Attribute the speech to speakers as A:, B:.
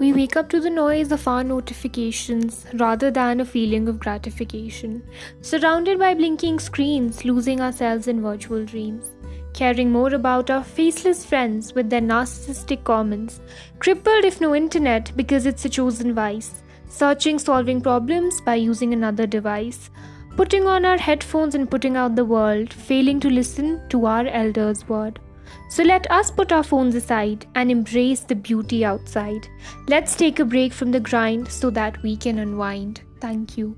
A: We wake up to the noise of our notifications rather than a feeling of gratification. Surrounded by blinking screens, losing ourselves in virtual dreams. Caring more about our faceless friends with their narcissistic comments. Crippled if no internet because it's a chosen vice. Searching solving problems by using another device. Putting on our headphones and putting out the world, failing to listen to our elders' word. So let us put our phones aside and embrace the beauty outside. Let's take a break from the grind so that we can unwind. Thank you.